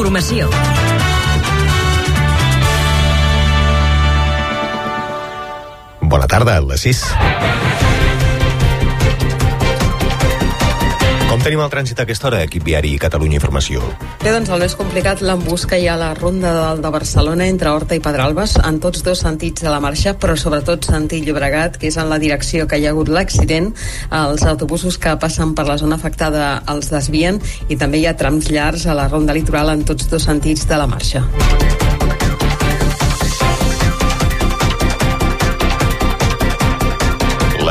Informació. Bona tarda, a les 6. Com tenim el trànsit a aquesta hora, equip viari Catalunya Informació? Bé, doncs el més complicat l'embús que hi ha a la ronda de, de Barcelona entre Horta i Pedralbes en tots dos sentits de la marxa, però sobretot sentit Llobregat, que és en la direcció que hi ha hagut l'accident. Els autobusos que passen per la zona afectada els desvien i també hi ha trams llargs a la ronda litoral en tots dos sentits de la marxa.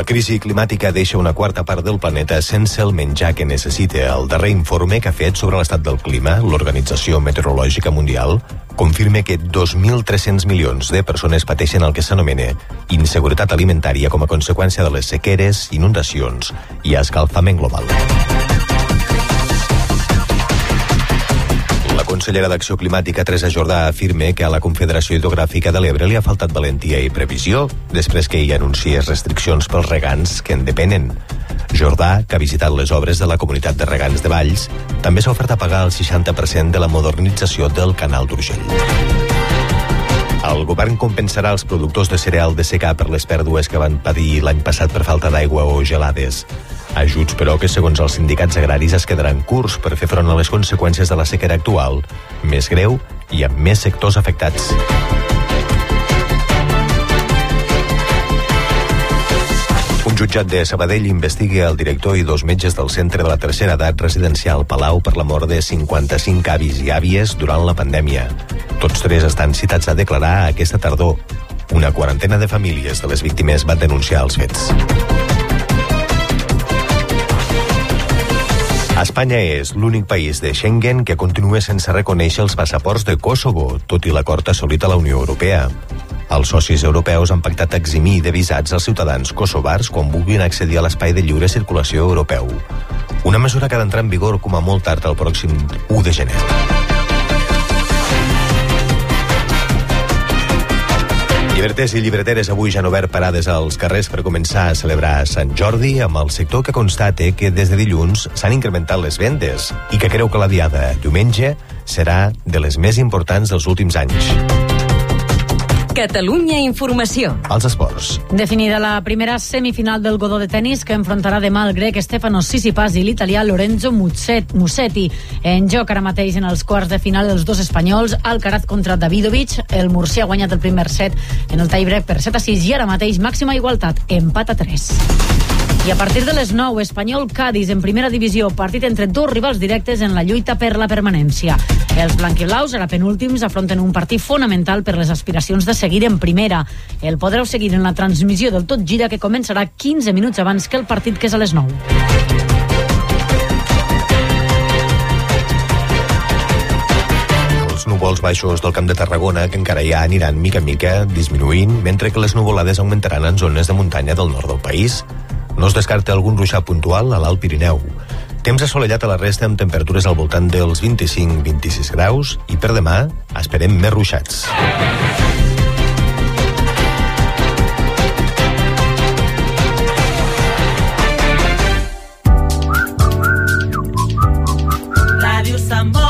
Crisi climàtica deixa una quarta part del planeta sense el menjar que necessita. El darrer informe que ha fet sobre l'estat del clima, l'Organització Meteorològica Mundial, confirma que 2.300 milions de persones pateixen el que s'anomena inseguretat alimentària com a conseqüència de les sequeres, inundacions i escalfament global. Consellera d'Acció Climàtica, Teresa Jordà, afirma que a la Confederació Hidrogràfica de l'Ebre li ha faltat valentia i previsió després que hi anunciés restriccions pels regants que en depenen. Jordà, que ha visitat les obres de la comunitat de regants de Valls, també s'ha ofert a pagar el 60% de la modernització del canal d'Urgell. El govern compensarà els productors de cereal de secà per les pèrdues que van patir l'any passat per falta d'aigua o gelades. Ajuts, però, que segons els sindicats agraris es quedaran curts per fer front a les conseqüències de la sequera actual, més greu i amb més sectors afectats. Un jutjat de Sabadell investiga el director i dos metges del centre de la tercera edat residencial Palau per la mort de 55 avis i àvies durant la pandèmia. Tots tres estan citats a declarar aquesta tardor. Una quarantena de famílies de les víctimes van denunciar els fets. Espanya és l'únic país de Schengen que continua sense reconèixer els passaports de Kosovo, tot i l'acord assolit a la Unió Europea. Els socis europeus han pactat eximir de visats als ciutadans kosovars quan vulguin accedir a l'espai de lliure circulació europeu. Una mesura que ha d'entrar en vigor com a molt tard el pròxim 1 de gener. Llibreters i llibreteres avui ja han obert parades als carrers per començar a celebrar Sant Jordi amb el sector que constate que des de dilluns s'han incrementat les vendes i que creu que la diada diumenge serà de les més importants dels últims anys. Catalunya Informació. Els esports. Definida la primera semifinal del Godó de tennis que enfrontarà demà el grec Stefano Tsitsipas i l'italià Lorenzo Muset, Musetti. En joc ara mateix en els quarts de final els dos espanyols, Alcaraz contra Davidovic. El murcià ha guanyat el primer set en el tiebreak per 7 a 6 i ara mateix màxima igualtat, empat a 3. I a partir de les 9, Espanyol Cádiz en primera divisió, partit entre dos rivals directes en la lluita per la permanència. Els blanquiblaus, ara penúltims, afronten un partit fonamental per les aspiracions de seguir en primera. El podreu seguir en la transmissió del Tot Gira que començarà 15 minuts abans que el partit que és a les 9. Els núvols baixos del Camp de Tarragona, que encara hi ha, aniran mica en mica disminuint, mentre que les nuvolades augmentaran en zones de muntanya del nord del país. No es descarta algun ruixat puntual a l'Alt Pirineu. Temps assolellat a la resta amb temperatures al voltant dels 25-26 graus i per demà esperem més ruixats. Ràdio Sant Boi.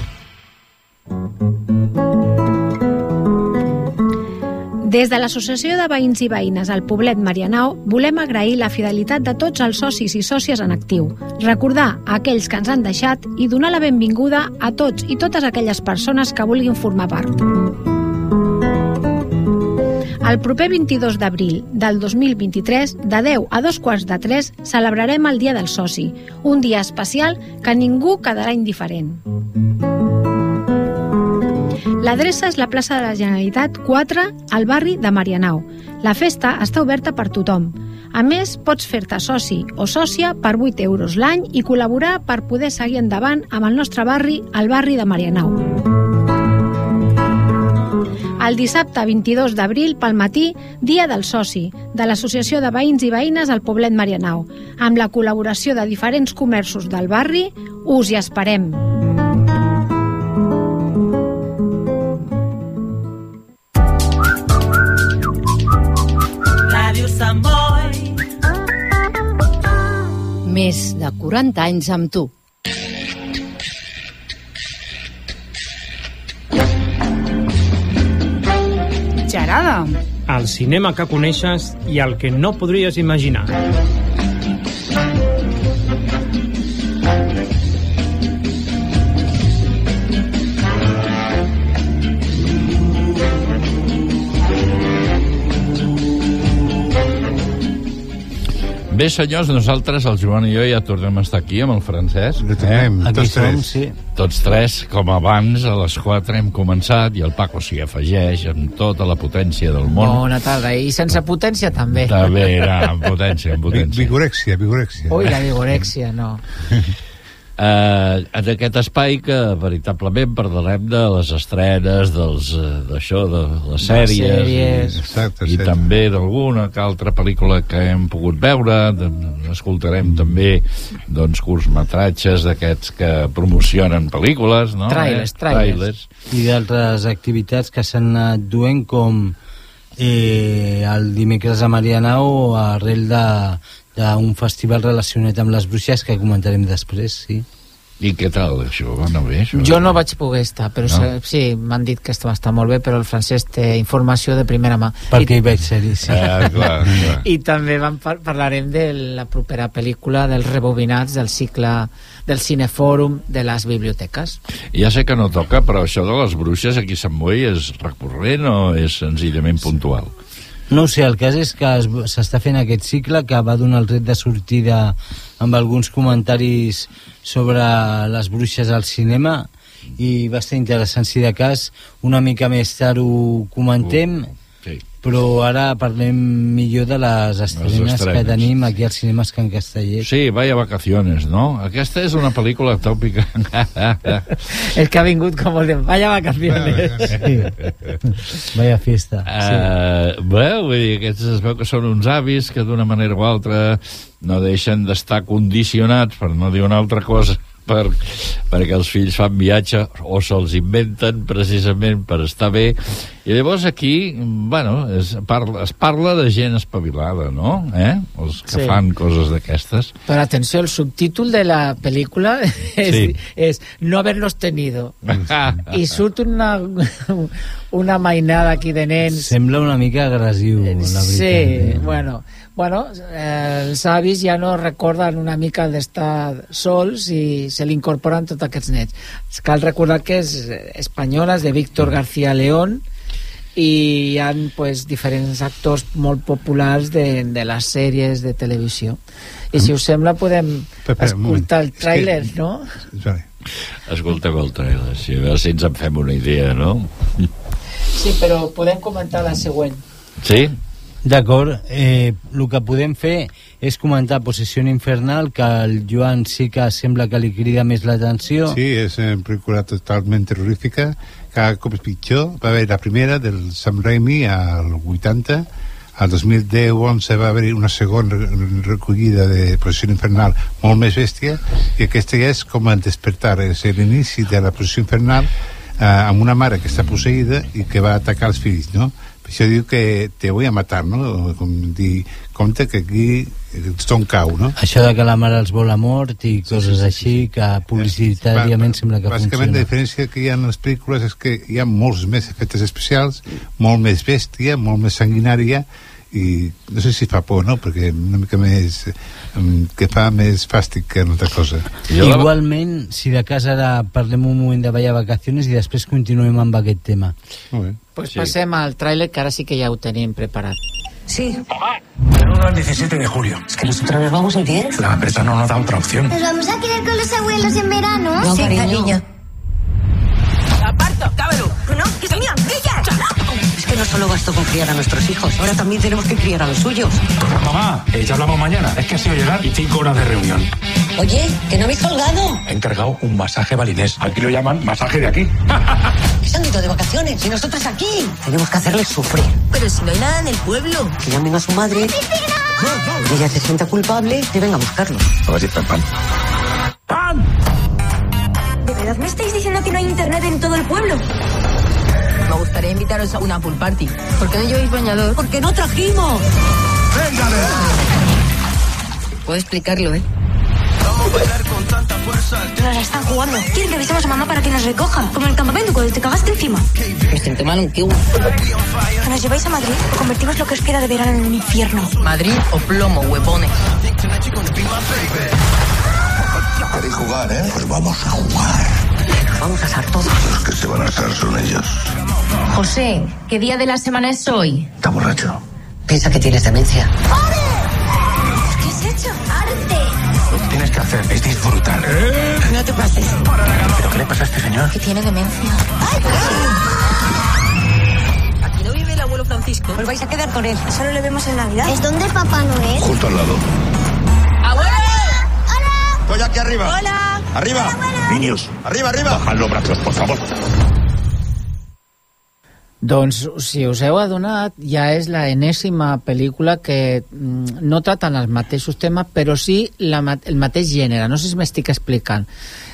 Des de l'Associació de Veïns i Veïnes al Poblet Marianao volem agrair la fidelitat de tots els socis i sòcies en actiu, recordar a aquells que ens han deixat i donar la benvinguda a tots i totes aquelles persones que vulguin formar part. El proper 22 d'abril del 2023, de 10 a dos quarts de 3, celebrarem el Dia del Soci, un dia especial que ningú quedarà indiferent. L'adreça és la plaça de la Generalitat 4, al barri de Marianao. La festa està oberta per tothom. A més, pots fer-te soci o sòcia per 8 euros l'any i col·laborar per poder seguir endavant amb el nostre barri, el barri de Marianao. El dissabte 22 d'abril, pel matí, dia del soci, de l'Associació de Veïns i Veïnes al Poblet Marianao. Amb la col·laboració de diferents comerços del barri, us hi esperem. Sant Boi. Més de 40 anys amb tu. Gerada. El cinema que coneixes i el que no podries imaginar. Bé, senyors, nosaltres, el Joan i jo, ja tornem a estar aquí amb el Francesc. Ja tornem, eh? tots tres. sí. Tots tres, com abans, a les 4 hem començat i el Paco s'hi afegeix amb tota la potència del món. Bona tarda. I sense potència també. També era amb potència, amb potència. Vigorèxia, vigorèxia. Ui, la vigorèxia, no. Uh, en aquest espai que veritablement parlarem de les estrenes, dels, eh, d'això, de les sèries, sèries. i, Exacte, i sí. també d'alguna que altra pel·lícula que hem pogut veure. De, escoltarem també doncs, curtmetratges d'aquests que promocionen pel·lícules, no? Trailers, Eh? trailers. i d'altres activitats que s'han anat duent com eh, el dimecres a Marianao arrel de d'un festival relacionat amb les bruixes que comentarem després, sí. I què tal, això? Va anar bé, això? Jo no vaig poder estar, però No? sí, m'han dit que està, està molt bé, però el francès té informació de primera mà. Perquè hi vaig ser-hi, sí. Ah, clar, clar. I també vam par parlarem de la propera pel·lícula dels rebobinats del cicle del Cinefòrum de les biblioteques. Ja sé que no toca, però això de les bruixes aquí a Sant Boi és recurrent o és senzillament puntual? No sé, el cas és que es- s'està fent aquest cicle que va donar el ret de sortida amb alguns comentaris sobre les bruixes al cinema i va estar interessant si de cas una mica més tard ho comentem sí. Però ara parlem millor de les estrenes, estrenes. que tenim aquí als cinemes Can Castellet Sí, vaya vacaciones, no? Aquesta és una pel·lícula tòpica. El que ha vingut com el de vaya vacaciones. sí. vaya fiesta Uh, bé, vull dir, aquests es veu que són uns avis que d'una manera o altra no deixen d'estar condicionats, per no dir una altra cosa, per, perquè els fills fan viatge o se'ls inventen precisament per estar bé i llavors aquí bueno, es, parla, es parla de gent espavilada no? Eh? els que Sí. fan coses d'aquestes Però atenció, el subtítol de la pel·lícula és, Sí. és no haberlos tenido. I surt una, una mainada aquí de nens. sembla una mica agressiu la veritat Sí, eh? bueno, bueno eh, els avis ja no recorden una mica d'estar sols i se li incorporen tots aquests nets. Cal recordar que és espanyola, és de Víctor García León, i hi ha pues, diferents actors molt populars de, de les sèries de televisió. I si us sembla podem moment. escoltar el És que- tràiler, no? Sorry. escolteu el trailer si, a veure si ens en fem una idea no? Sí, però podem comentar la següent. sí? D'acord, eh, el que podem fer és comentar Possessió Infernal, que el Joan sí que sembla que li crida més l'atenció. Sí, és una pel·lícula totalment terrorífica, cada cop és pitjor. Va haver la primera del Sam Raimi al 80, al 2010-11 va haver una segona re- recollida de Possessió Infernal molt més bèstia, i aquesta ja és com el despertar, és l'inici de la Possessió Infernal eh, amb una mare que està posseïda i que va atacar els fills, no? Això diu que te voy a matar, no? Com dir, compte que aquí tothom cau, no? Això de que la mare els vol a mort i coses així, que publicitàriament sembla que Bàsicament, la funciona. diferència que hi ha en les pel·lícules és que hi ha molts més efectes especials, molt més bèstia, molt més sanguinària, i no sé si fa por, no? Perquè una mica més... que fa més fàstic que una altra cosa. Igualment, si de cas ara parlem un moment de Valla Vacaciones i després continuem amb aquest tema. Molt bé. Pues passem al tràiler, que ara sí que ja ho tenim preparat. Sí. Menudo el 17 de julio. Es que nosotros nos vamos el 10. La empresa no nos da otra opción. ¿Nos vamos a quedar con los abuelos en verano? No, sí, cariño. cariño. ¡Aparto! ¡Cábalo! ¡No! ¡Que es mía! ¡Ella! No solo bastó con criar a nuestros hijos, ahora también tenemos que criar a los suyos. Mamá, eh, ya hablamos mañana. Es que ha sido llegar y cinco horas de reunión. Oye, que no habéis colgado. He encargado un masaje balinés. Aquí lo llaman masaje de aquí. Se han ido de vacaciones y nosotras aquí. Tenemos que hacerles sufrir. Pero si no hay nada en el pueblo. Que llamen a su madre. Y ella se sienta culpable y venga a buscarlos. A ver si está pan. ¿De verdad me estáis diciendo que no hay internet en todo el pueblo? Me gustaría invitaros a una pool party. ¿Por qué no lleváis bañador? Porque no trajimos. Puedo explicarlo, ¿eh? Nos la están jugando. Quieren que avisemos a mamá para que nos recoja. Como en el campamento cuando te cagaste encima. Me siento mal un kiwi. Que nos lleváis a Madrid o convertimos lo que os queda de verano en un infierno. Madrid o plomo, huevones. Queréis jugar, ¿eh? Pues vamos a jugar. Vamos a asar todos. Los que se van a asar son ellos. José, ¿qué día de la semana es hoy? Está borracho. Piensa que tienes demencia. ¿Qué has hecho? ¡Arte! Lo que tienes que hacer es disfrutar. No te pases. ¿Pero qué le pasa a este señor? Que tiene demencia. Aquí no vive el abuelo Francisco. Os vais a quedar con él. Solo le vemos en Navidad. ¿Es donde Papá Noel? Justo al lado. ¡Abuelo! Estoy aquí arriba. ¡Hola! ¡Arriba! Niños, arriba, arriba. Bajad los brazos, por favor. Doncs, si us heu adonat, ja és la enèsima pel·lícula que mm, no tracten els mateixos temes, però sí la, el mateix gènere. No sé si m'estic explicant.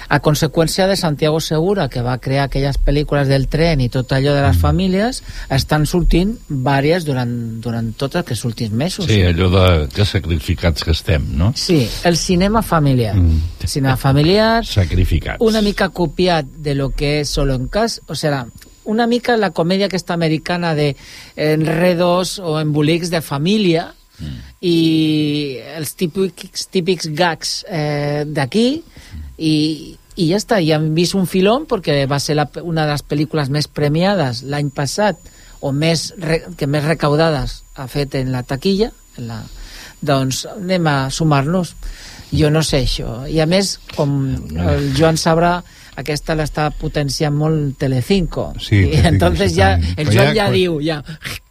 A conseqüència de Santiago Segura, que va crear aquelles pel·lícules del tren i tot allò de les famílies, estan sortint vàries durant, durant tots aquests últims mesos. Sí, allò de que sacrificats que estem, no? Sí, el cinema familiar. Mm. Cinema familiar, Sacrificats. una mica copiat de lo que és Solo en Cas, o sea, una mica la comèdia aquesta americana de enredos o embolics de família i els típics, típics gags eh, d'aquí i, i ja està, i hem vist un filón perquè va ser la, una de les pel·lícules més premiades l'any passat o més re, que més recaudades ha fet en la taquilla en la, doncs anem a sumar-nos. Jo no sé això. I a més com el Joan sabrà aquesta l'està potenciant molt Telecinco. Sí, i Telecinco entonces ja, el Joan ja ja, diu ja,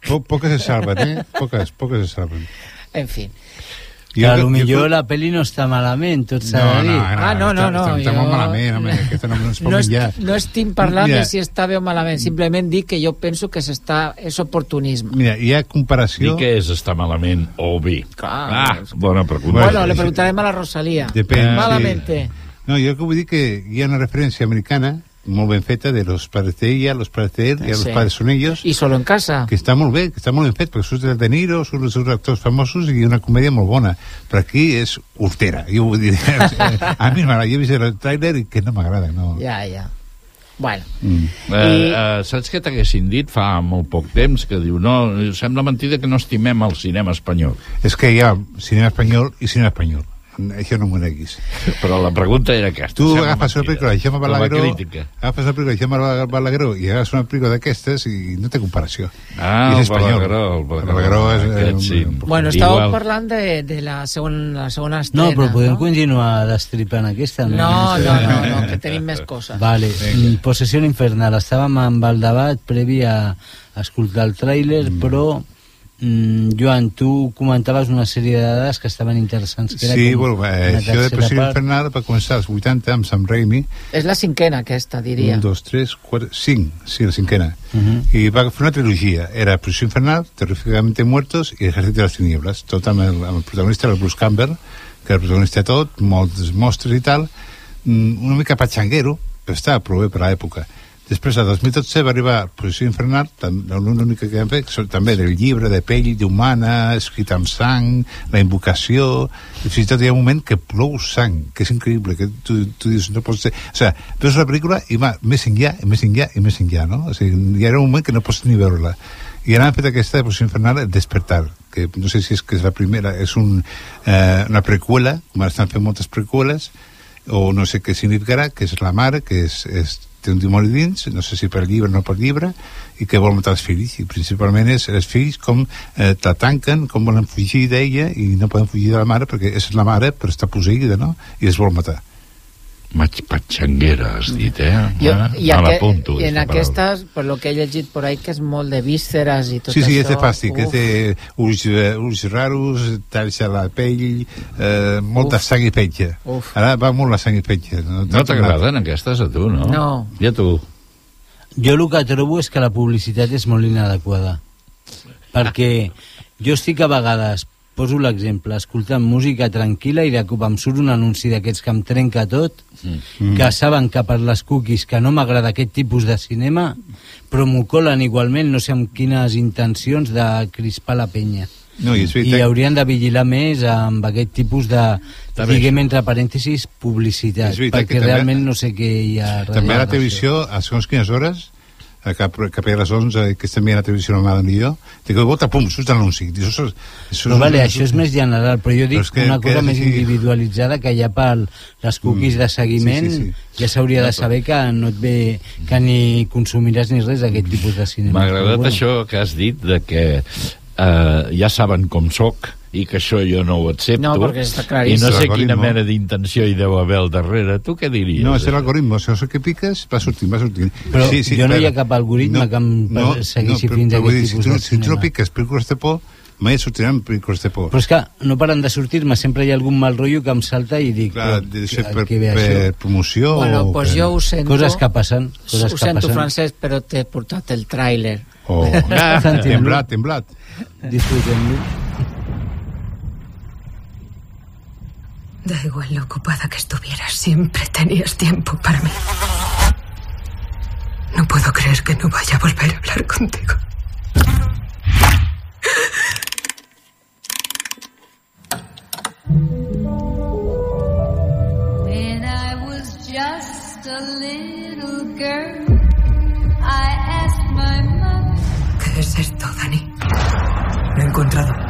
Po pocas se salvan, ¿eh? Pocas, pocas se salvan. en fi. Que a lo millor la peli no està malament, tot s'ha No, de dir. no, Ah, no, no, no, Està, està jo- molt malament, home, aquesta no, no es pot no, est, menjar. no estic parlant Mira. de si està bé o malament simplement dic que jo penso que s'està és oportunisme Mira, hi ha comparació... Dir que és estar malament o bé. Clar. Ah, bona pregunta. bueno, le preguntarem a la Rosalía Depèn, malamente sí. No, jo que vull dir que hi ha una referència americana molt ben feta de los padres de ella, los padres de él, y Sí. los padres son ellos. I solo en casa. Que està molt bé, que està molt ben fet, perquè surt el De Niro, surt els seus actors famosos i una comèdia molt bona. Però aquí és hortera. Jo vull dir, a mi m'agrada, jo he vist el tràiler i que no m'agrada, no. ja, ja bueno Mm. Eh, eh, saps què t'haguessin dit fa molt poc temps? Que diu, no, sembla mentida que no estimem el cinema espanyol. És que hi ha cinema espanyol i cinema espanyol. Això no m'ho neguis. Però la pregunta era aquesta. Tu agafes una pel·lícula de Jaume Com a Balagueró, crítica. agafes una pel·lícula de Jaume Balagueró i agafes una pel·lícula d'aquestes i no té comparació. Ah, I és espanyol. Balagueró, el Balagueró, Balagueró és, aquest sí. eh, Bueno, estàveu Igual. parlant de, de la, segona, la segona estrena, No, però podem no? continuar destripant aquesta. No, no, no, no, que tenim més coses. Vale, mm, Possessió infernal. Estàvem amb el debat previ a escoltar el tràiler, mm. però mm, Joan, tu comentaves una sèrie de dades que estaven interessants. Que era Sí, com bueno, eh, això de Passió. Infernal va començar als 80 amb Sam Raimi. És la cinquena aquesta, diria. Un, dos, tres, quatre, cinc. Sí, la cinquena. Uh -huh. I va fer una trilogia. Era Passió Infernal, Terríficamente Muertos i Ejército de les Tinieblas. Tot amb el, amb el protagonista, el Bruce Campbell, que era el protagonista de tot, molts mostres i tal. Mm, una mica patxanguero, però estava prou bé per l'època. Després, a 2012, va arribar Posició Infernal, l'única que vam fer, també del llibre de pell d'humana, escrit amb sang, la invocació, i fins i tot hi ha un moment que plou sang, que és increïble, que tu, tu dius, no pot ser... O sigui, veus la pel·lícula i va més enllà, i més enllà, i més enllà, no? O sigui, hi ha un moment que no pots ni veure-la. I ara han fet aquesta de Posició Infernal, Despertar, que no sé si és que és la primera, és un, eh, una preqüela, com ara estan fent moltes preqüeles, o no sé què significarà, que és la mare, que és, és, té un dimoni dins, no sé si per llibre o no per llibre, i que vol matar els fills, i principalment és els fills com eh, la tanquen, com volen fugir d'ella, i no poden fugir de la mare, perquè és la mare, però està posseïda, no?, i es vol matar. Maig patxanguera, has dit, eh? Jo, Ah, i, me aqu l'apunto, i en aquesta aquestes, per lo que he llegit por ahí, que és molt de vísceres i tot Sí, sí, això. és de plàstic, Uf. és de ulls, eh, ulls raros, talls a la pell, eh, molta Uf. sang i petja. Uf. Ara va molt la sang i petja. No, No t'agraden aquestes a tu, no? No. I a tu? Jo el que trobo és que la publicitat és molt inadequada. Perquè jo estic a vegades, poso l'exemple, escoltant música tranquil·la i de cop em surt un anunci d'aquests que em trenca tot, Mm. que saben que per les cookies que no m'agrada aquest tipus de cinema, però m'ho colen igualment, no sé amb quines intencions de crispar la penya. No, i I haurien de vigilar més amb aquest tipus de, També diguem entre parèntesis, publicitat, perquè també- realment no sé què hi ha També a la televisió, a segons quines hores, cap, cap a les 11, que estem veient la televisió normal i jo, dic, vota, pum, surt l'anunci. Això, és- això, Però vale, això és més general, però jo Però dic és que- una que cosa és més així. individualitzada que ja per les cookies Mm. de seguiment Sí, sí, sí. ja s'hauria de saber que no et ve que ni consumiràs ni res d'aquest tipus de cinema. M'ha agradat Però això que has dit de que eh, ja saben com sóc i que això jo no ho accepto No, perquè està i claríssim. no sé quina mena d'intenció hi deu haver al darrere tu què diries? No, és l'algoritme, segons que piques, va sortint, va sortint. Però jo no hi ha cap algoritme que em segueixi però- fins a però aquest dir, tipus si tu, de si tu no piques pel·lícules de por, mai sortiran pel·lícules de por. Però és que no paren de sortir-me, sempre hi ha algun mal rotllo que em salta i dic, Clar, però, què- per- què ve per això? promoció Bueno, o pues per- jo ho sento. Coses que passen, coses ho que sento, passen. francès, però t'he portat el tràiler. Oh, temblat, temblat. Disfrutem-lo. Da igual lo ocupada que estuvieras, siempre tenías tiempo para mí. No puedo creer que no vaya a volver a hablar contigo. ¿Qué es esto, Dani? Lo he encontrado.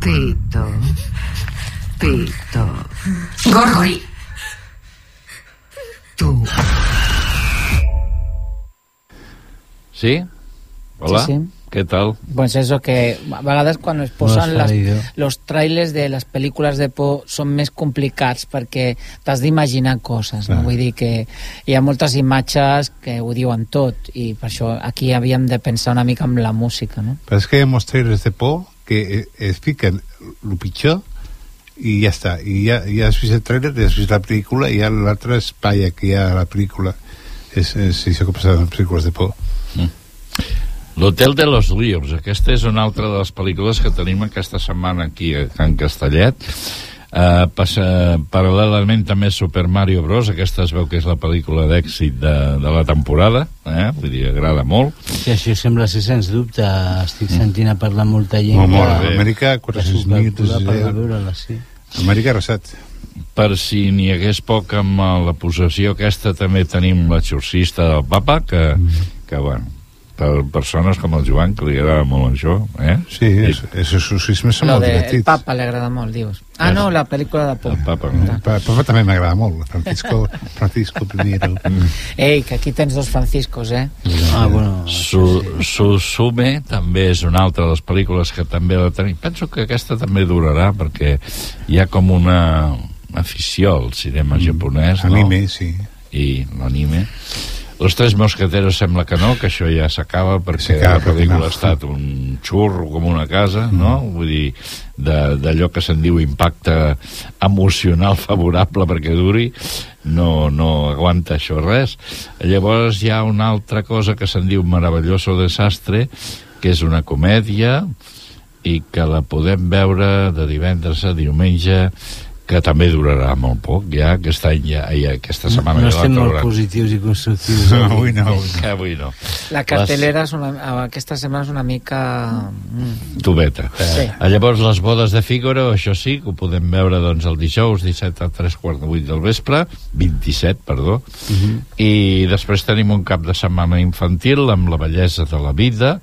Pito. Pito. Gorgori. Tú. Sí? Hola? Sí, sí. Què tal? Pues eso que a vegades quan es No posen has les, los trailers de les pel·lícules de por són més complicats perquè t'has d'imaginar coses, no? Clar. Vull dir que hi ha moltes imatges que ho diuen tot i per això aquí havíem de pensar una mica amb la música, no? Però és que hi ha molts trailers de por que eh, es fiquen el pitjor i ja està. I ja, ja has vist el trailer, ja has vist la pel·lícula i ja l'altre espai que hi ha a la pel·lícula és, és això que passa en les pel·lícules de por. L'Hotel de los Líos, aquesta és una altra de les pel·lícules que tenim aquesta setmana aquí a Can Castellet. Uh, passa paral·lelament també Super Mario Bros. Aquesta es veu que és la pel·lícula d'èxit de, de la temporada, eh? vull dir, agrada molt. Sí, això sembla ser sens dubte. Estic sentint a parlar molta gent Molt, molt. que, Amèrica, que 400 s'esvalcula minuts per de- veure-la, sí. Amèrica arrasat. per si n'hi hagués poc amb eh, la possessió aquesta, també tenim l'exorcista del papa, que, que bueno, per persones com el Joan, que li agrada molt això, eh? Sí, és, és exorcisme són molt del divertits. Papa li agrada molt, dius. Ah, no, la pel·lícula de por. El papa, El pa- el Papa també m'agrada molt, Francisco, Francisco I. Ei, que aquí tens dos Franciscos, eh? Ah, bueno... Su, Susume també és una altra de les pel·lícules que també la tenim. Penso que aquesta també durarà perquè hi ha com una afició al cinema japonès, no? Anime, sí. I l'anime. Los tres mosqueteros sembla que no, que això ja s'acaba perquè la pel·lícula no. ha estat un xurro com una casa, no? Vull dir, d'allò que se'n diu impacte emocional favorable perquè duri, no, no aguanta això res. Llavors hi ha una altra cosa que se'n diu Maravilloso Desastre, que és una comèdia i que la podem veure de divendres a diumenge que també durarà molt poc, ja aquest any, ja, ja aquesta setmana No ja la estem molt positius i constructius. No, avui no, avui Que avui no. La cartelera és una, aquesta setmana és una mica... Mm. Tubeta. Sí. Ah, Llavors, les bodes de Fígaro, això sí, que ho podem veure doncs, el dijous 17 a 3 quarts de 8 del vespre, 27, perdó, i després tenim un cap de setmana infantil amb la bellesa de la vida,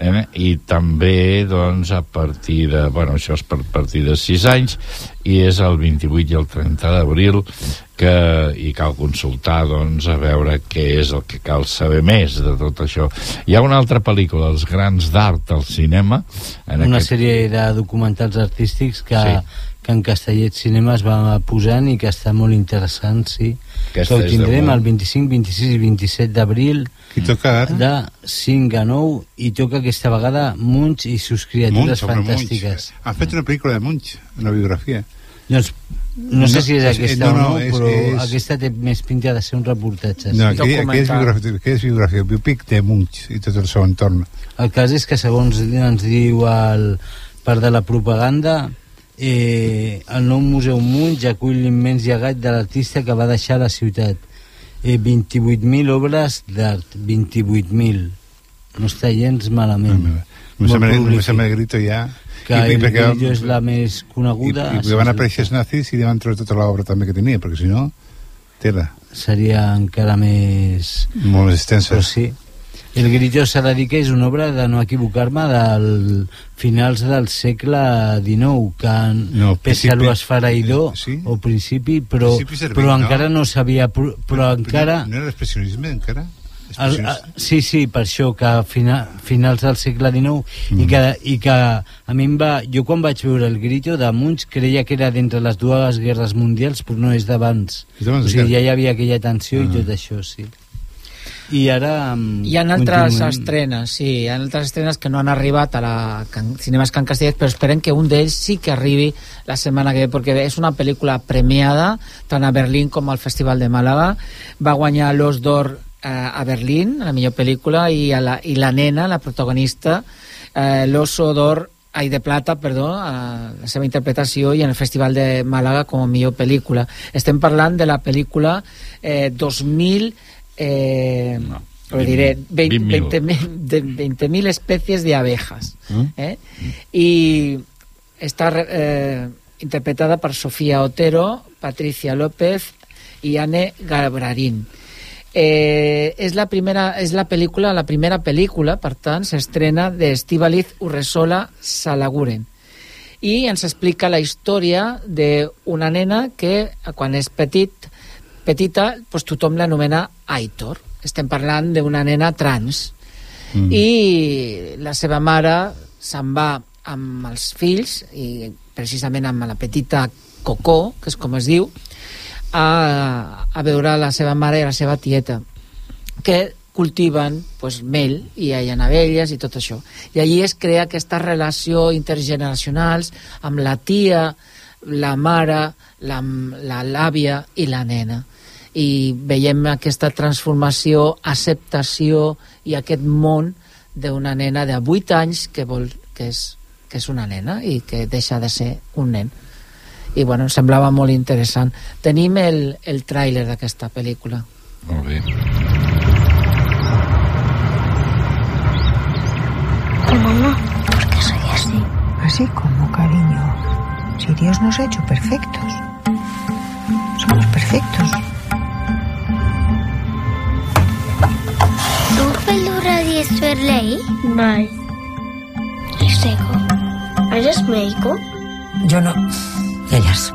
eh? i també doncs, a partir de... Bueno, això és per partir de 6 anys, i és el 28 i el 30 d'abril que hi cal consultar doncs, a veure què és el que cal saber més de tot això. Hi ha una altra pel·lícula, Els grans d'art al cinema, en Una aquest... sèrie de documentals artístics que, Sí. Que en Castellet Cinema es va posant i que està molt interessant, sí. Aquesta que ho és de tindrem el 25, 26 i 27 d'abril Qui toca ara? de 5 a 9 i toca aquesta vegada Munch i sus criatures Munch, fantàstiques. Munch. Han fet una pel·lícula de Munch, una biografia. Doncs no, sé si és aquesta no, o no, no, és- però és- aquesta té més pinta de ser un reportatge. No, sí. aquí, aquí és biografia, aquí és biografia, biopic de Munch i tot el seu entorn. El cas és que, segons ens diu el part de la propaganda, eh, el nou Museu Munch acull l'immens llegat de l'artista que va deixar la ciutat. Eh, 28.000 obres d'art, 28.000. No està gens malament. Prolífic. sembla el grito ja. Que I- el perquè- Grillo és la més coneguda. I, i van aparèixer els nazis i li van treure tota l'obra també que tenia, perquè si no, tela. Seria encara més... Molt més extensa. Però sí. El Grillo que és una obra, de no equivocar-me, del finals del segle XIX, que No, a principi- lo esfereïdor, sí. o principi, però, Principi però no? encara no s'havia... Però, però encara... No era l'expressionisme, encara? El, el, sí, sí, per això que a fina, finals del segle XIX mm. i, que, i que a mi em va... Jo quan vaig veure el Grito de Munch creia que era d'entre les dues guerres mundials però no és d'abans. O sigui, ja hi havia aquella tensió Ah. i tot això, sí. I ara... mm, Hi ha altres continuem. estrenes, sí, hi ha altres estrenes que no han arribat a la Can, Cinemes Can Castellet, però esperem que un d'ells sí que arribi la setmana que ve, perquè és una pel·lícula premiada tant a Berlín com al Festival de Màlaga. Va guanyar l'Os d'Or eh, a Berlín, la millor pel·lícula, i, a la, i la nena, la protagonista, eh, l'Oso d'Or ai, de plata, perdó, a la seva interpretació i en el Festival de Màlaga com a millor pel·lícula. Estem parlant de la pel·lícula eh, 2000 eh, no, lo diré, 20.000. 20.000 de 20.000 especies de abejas. Mm. ¿eh? Y está eh, interpretada por Sofía Otero, Patricia López y Anne Gabrarín. Eh, és la primera és la pel·lícula, la primera pel·lícula, per tant, s'estrena de Estivaliz Urresola Salaguren i ens explica la història d'una nena que quan és petit, petita doncs tothom l'anomena Aitor. Estem parlant d'una nena trans. Mm. I la seva mare se'n va amb els fills, i precisament amb la petita Cocó, que és com es diu, a, a veure la seva mare i la seva tieta, que cultiven pues, mel i hi ha abelles i tot això. I allí es crea aquesta relació intergeneracionals amb la tia, la mare, la, la l'àvia i la nena. I veiem aquesta transformació, acceptació i aquest món d'una nena de 8 anys que vol que és, que és una nena i que deixa de ser un nen i bueno, em semblava molt interessant tenim el, el tràiler d'aquesta pel·lícula Molt bé. Mamá, ¿por qué soy así? Así como, cariño. Si Dios nos ha hecho perfectos. defectos. Tu peluda y ley? Bai. ¿Y seco? ¿Eres médico? Yo no. Ellas.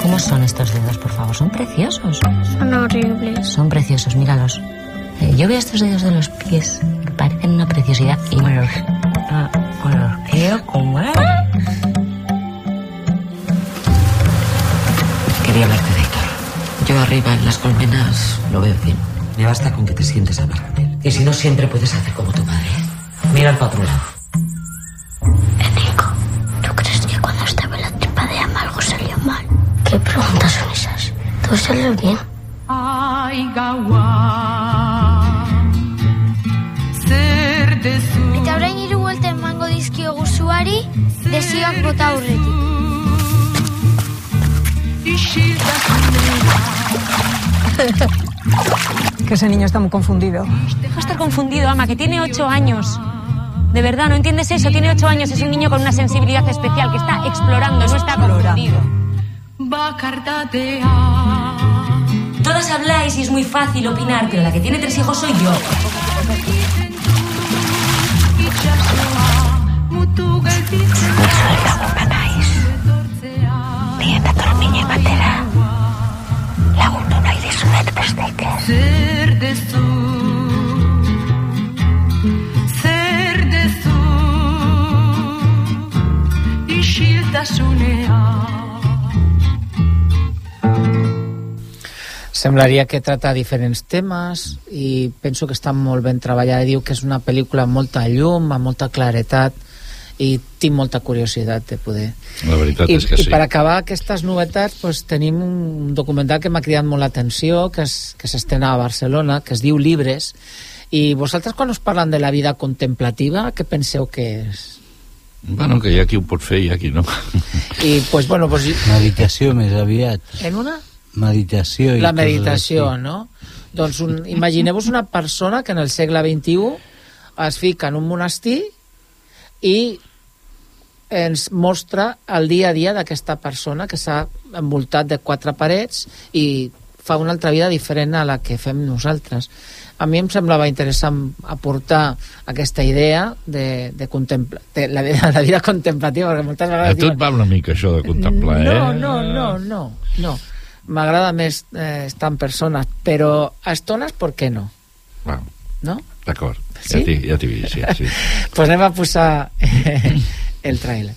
¿Cómo son estos dedos, por favor? Son preciosos. Son horribles. Son preciosos, míralos. Eh, yo veo estos dedos de los pies parecen una preciosidad y me los, ah, me los. Quería hablarte de Héctor. Yo arriba en las colmenas lo veo bien. Me basta con que te sientes a hablar con él. Y si no, siempre puedes hacer como tu madre. Mira para otro lado. Enrico, ¿tú crees que cuando estaba en la tripa de ama algo salió mal? ¿Qué preguntas son esas? ¿Todo salió bien? Eta emango dizkiogu zuari, desioak bota aurretik. Que ese niño está muy confundido. Deja de estar confundido, ama, que tiene ocho años. De verdad, ¿no entiendes eso? Tiene ocho años, es un niño con una sensibilidad especial que está explorando, no está confundido. Todas habláis y es muy fácil opinar, pero la que tiene tres hijos soy yo. Semblaria que trata diferents temes i penso que està molt ben treballada. Diu que és una pel·lícula amb molta llum, amb molta claretat i tinc molta curiositat de poder... La veritat I, és que I sí. per acabar aquestes novetats pues, tenim un documental que m'ha cridat molt l'atenció que es- que s'estrena a Barcelona que es diu Libres i vosaltres quan us parlen de la vida contemplativa què penseu que és? Bueno, que hi ha qui ho pot fer i hi ha qui no. I pues, bueno, pues, Meditació més aviat. en una Meditació i la meditació, no? Doncs un, imagineu-vos una persona que en el segle XXI es fica en un monestir i ens mostra el dia a dia d'aquesta persona que s'ha envoltat de quatre parets i fa una altra vida diferent a la que fem nosaltres. A mi em semblava interessant aportar aquesta idea de, de, contempla, de la, vida, la vida contemplativa, perquè moltes A vegades... tu et va una mica això de contemplar, eh? No, no, no, no, no. M'agrada més eh, estar en persones, però a estones, per què no? Va, No? D'acord, Sí? ja t'hi ja sí, sí. pues anem a posar el trailer.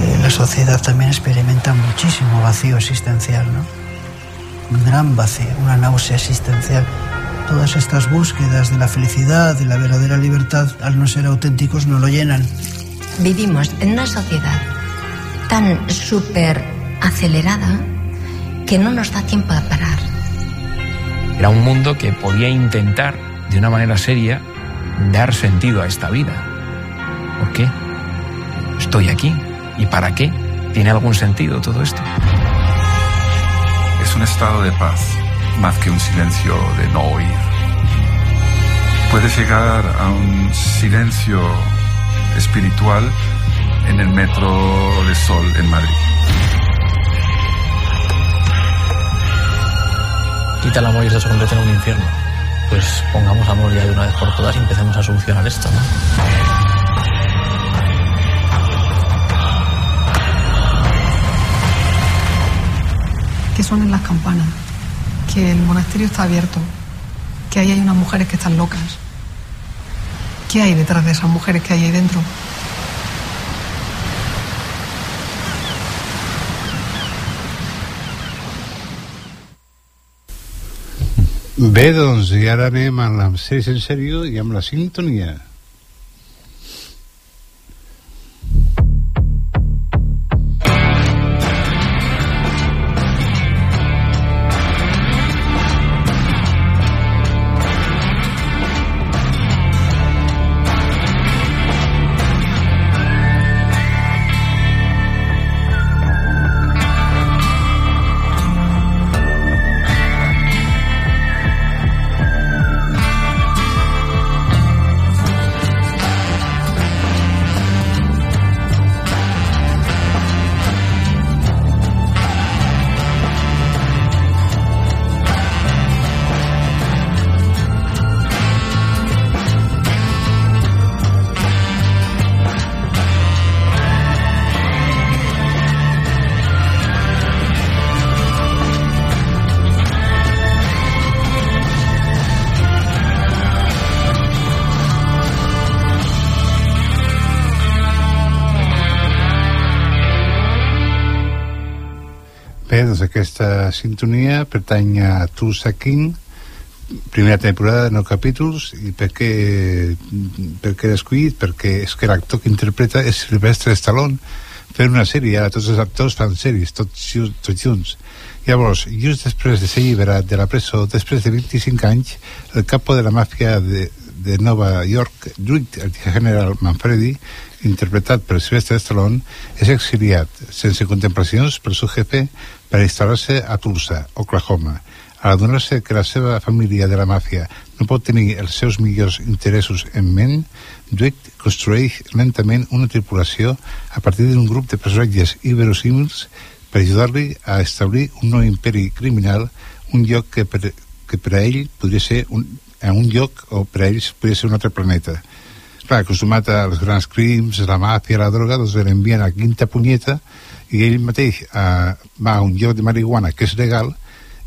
Eh, La sociedad también experimenta muchísimo vacío existencial, ¿no? Un gran vacío, una náusea existencial. Todas estas búsquedas de la felicidad, de la verdadera libertad, al no ser auténticos, no lo llenan. Vivimos en una sociedad tan súper acelerada que no nos da tiempo a parar. Era un mundo que podía intentar, de una manera seria, dar sentido a esta vida. ¿Por qué? Estoy aquí. ¿Y para qué? ¿Tiene algún sentido todo esto? Es un estado de paz, más que un silencio de no oír. Puedes llegar a un silencio espiritual en el metro de Sol en Madrid. Quita el amor y esto se convierte en un infierno. Pues pongamos amor ya de una vez por todas y empecemos a solucionar esto, ¿no? Que suenen las campanas. Que el monasterio está abierto. Que ahí hay unas mujeres que están locas. ¿Qué hay detrás de esas mujeres que hay ahí dentro? Bé, doncs, i ara anem en sèrio i amb la sintonia. Bé, doncs aquesta sintonia pertany a Tulsa King, primera temporada nou capítols i per què, per què escollit? perquè és que l'actor que interpreta és Silvestre Stallone. Fent una sèrie, ara tots els actors fan sèries tots, tots junts. Llavors, just després de ser alliberat de la presó després de 25 anys el capo de la màfia de, de Nova York el general Manfredi interpretat per Silvestre Stallone és exiliat sense contemplacions per su jefe per instal·lar-se a Tulsa, Oklahoma. Al adonar-se que la seva família de la màfia no pot tenir els seus millors interessos en ment, Dwight construeix lentament una tripulació a partir d'un grup de personatges iberosímils per ajudar-li a establir un nou imperi criminal, un lloc que per, que per a ell podria ser un, a un lloc o per ells podria ser un altre planeta. Clar, acostumat als grans crims, la màfia, la droga, doncs l'envien a quinta punyeta i ell mateix eh, va a un lloc de marihuana que és legal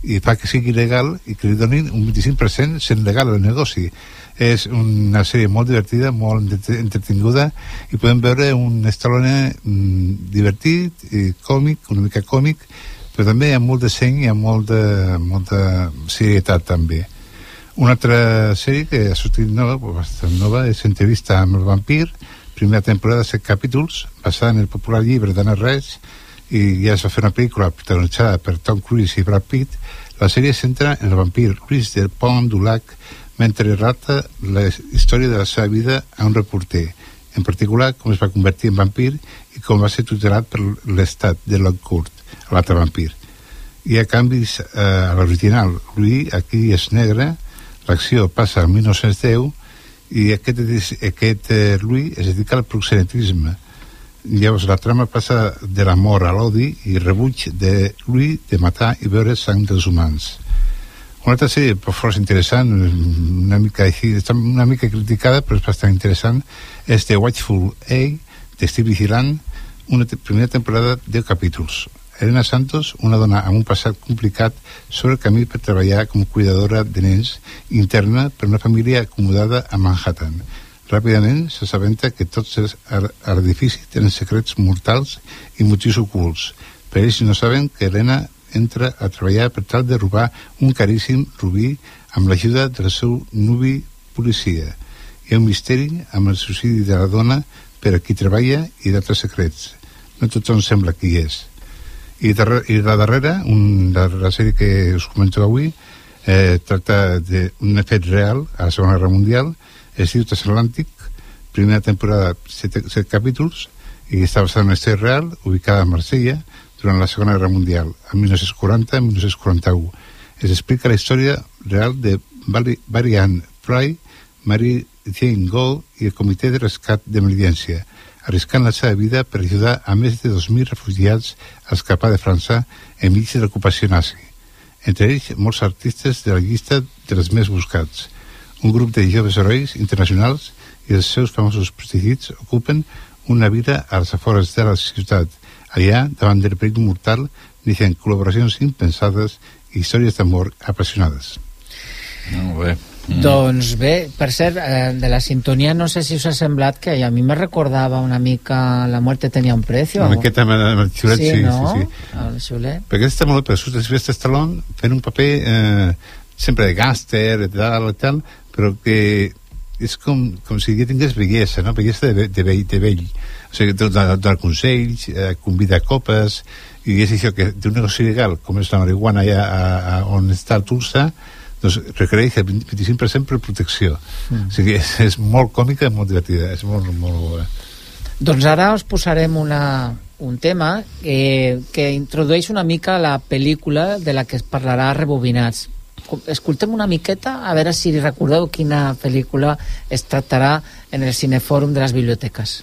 i fa que sigui legal i que li donin un 25% sent legal el negoci és una sèrie molt divertida molt entre- entretinguda i podem veure un Stallone mm, divertit i còmic, una mica còmic però també hi ha molt de seny i hi ha molt de, molta serietat també una altra sèrie que ha sortit nova, bastant nova, és Entrevista amb el vampir, primera temporada, set capítols, basada en el popular llibre d'Anna Reig, i ja es va fer una pel·lícula protagonitzada per Tom Cruise i Brad Pitt. La sèrie centra en el vampir Luis del Pont du Lac, mentre relata la història de la seva vida a un reporter, en particular com es va convertir en vampir i com va ser tutelat per l'estat de Lockhart, l'altre vampir. Hi ha canvis eh, a l'original. Louis aquí és negre, l'acció passa al 1910 i aquest, aquest eh, Louis es dedica al proxenetisme. Llavors la trama passa de l'amor a l'odi i rebuig de Louis de matar i beure sang dels humans. Una altra sèrie pues, força interessant, una mica, així, una mica criticada, però és bastant interessant, és The Watchful Eye, d'estil vigilant, una primera temporada de capítols. Elena Santos, una dona amb un passat complicat sobre el camí per treballar com cuidadora de nens interna per una família acomodada a Manhattan. Ràpidament s'assabenta que tots els ar- edificis tenen secrets mortals i motius ocults. Per ells no saben que Helena entra a treballar per tal de robar un caríssim rubí amb l'ajuda del seu nuvi policia. Hi ha un misteri amb el suïcidi de la dona per a qui treballa i d'altres secrets. No tothom sembla qui és. I, darrere, i la darrera, un, la, la sèrie que us comento avui, eh, tracta d'un fet real a la Segona Guerra Mundial, es diu Transatlàntic, primera temporada, set, set capítols, i està basada en història real, ubicada a Marsella, durant la Segona Guerra Mundial, en 1940-1941. Es explica la història real de Barry Ann Fry, Mary Jane Gold i el Comitè de Rescat d'Emergència, arriscant la seva vida per ajudar a més de 2.000 refugiats a escapar de França enmig de l'ocupació nazi. Entre ells, molts artistes de la llista dels més buscats. Un grup de joves herois internacionals i els seus famosos prestigits ocupen una vida a les afores de la ciutat. Allà, davant del perill mortal, neixen col·laboracions impensades i històries d'amor apassionades. Molt bé. Doncs bé, per cert, eh, de la sintonia no sé si us ha semblat que a mi me recordava una mica La muerte tenía un precio. Una miqueta amb, el xulet, sí, sí, no? sí, sí. El xulet. Perquè està molt bé, surt Sylvester Stallone fent un paper eh, sempre de gàngster i tal, tal, però que és com, com si ja tingués bellesa, no? Bellesa de, de, vell, de vell. O sigui, donar, donar consells, eh, convida a copes, i és això que d'un negoci legal, com és la marihuana allà a, a, on està el Tulsa, doncs requereix el 25% per protecció. Mm. O sigui, és, és molt còmica i molt divertida, és molt, molt bona. Doncs ara us posarem una, un tema eh, que introdueix una mica la pel·lícula de la que es parlarà a Rebobinats. Escoltem una miqueta a veure si recordeu quina pel·lícula es tractarà en el Cinefòrum de les Biblioteques.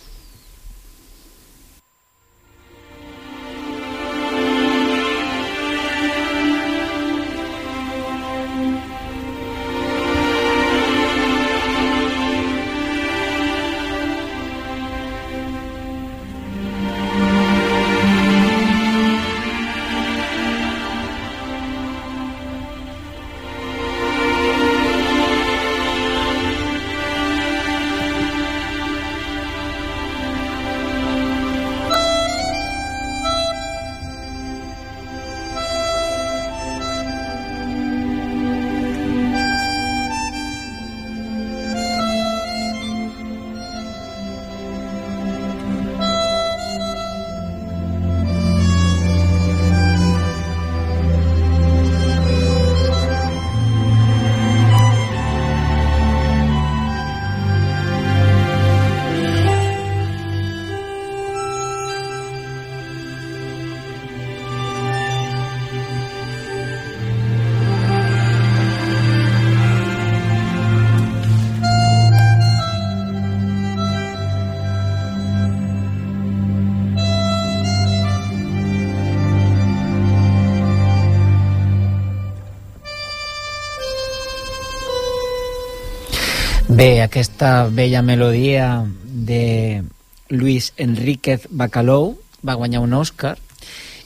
Bé, aquesta bella melodia de Luis Enríquez Bacalou va guanyar un Oscar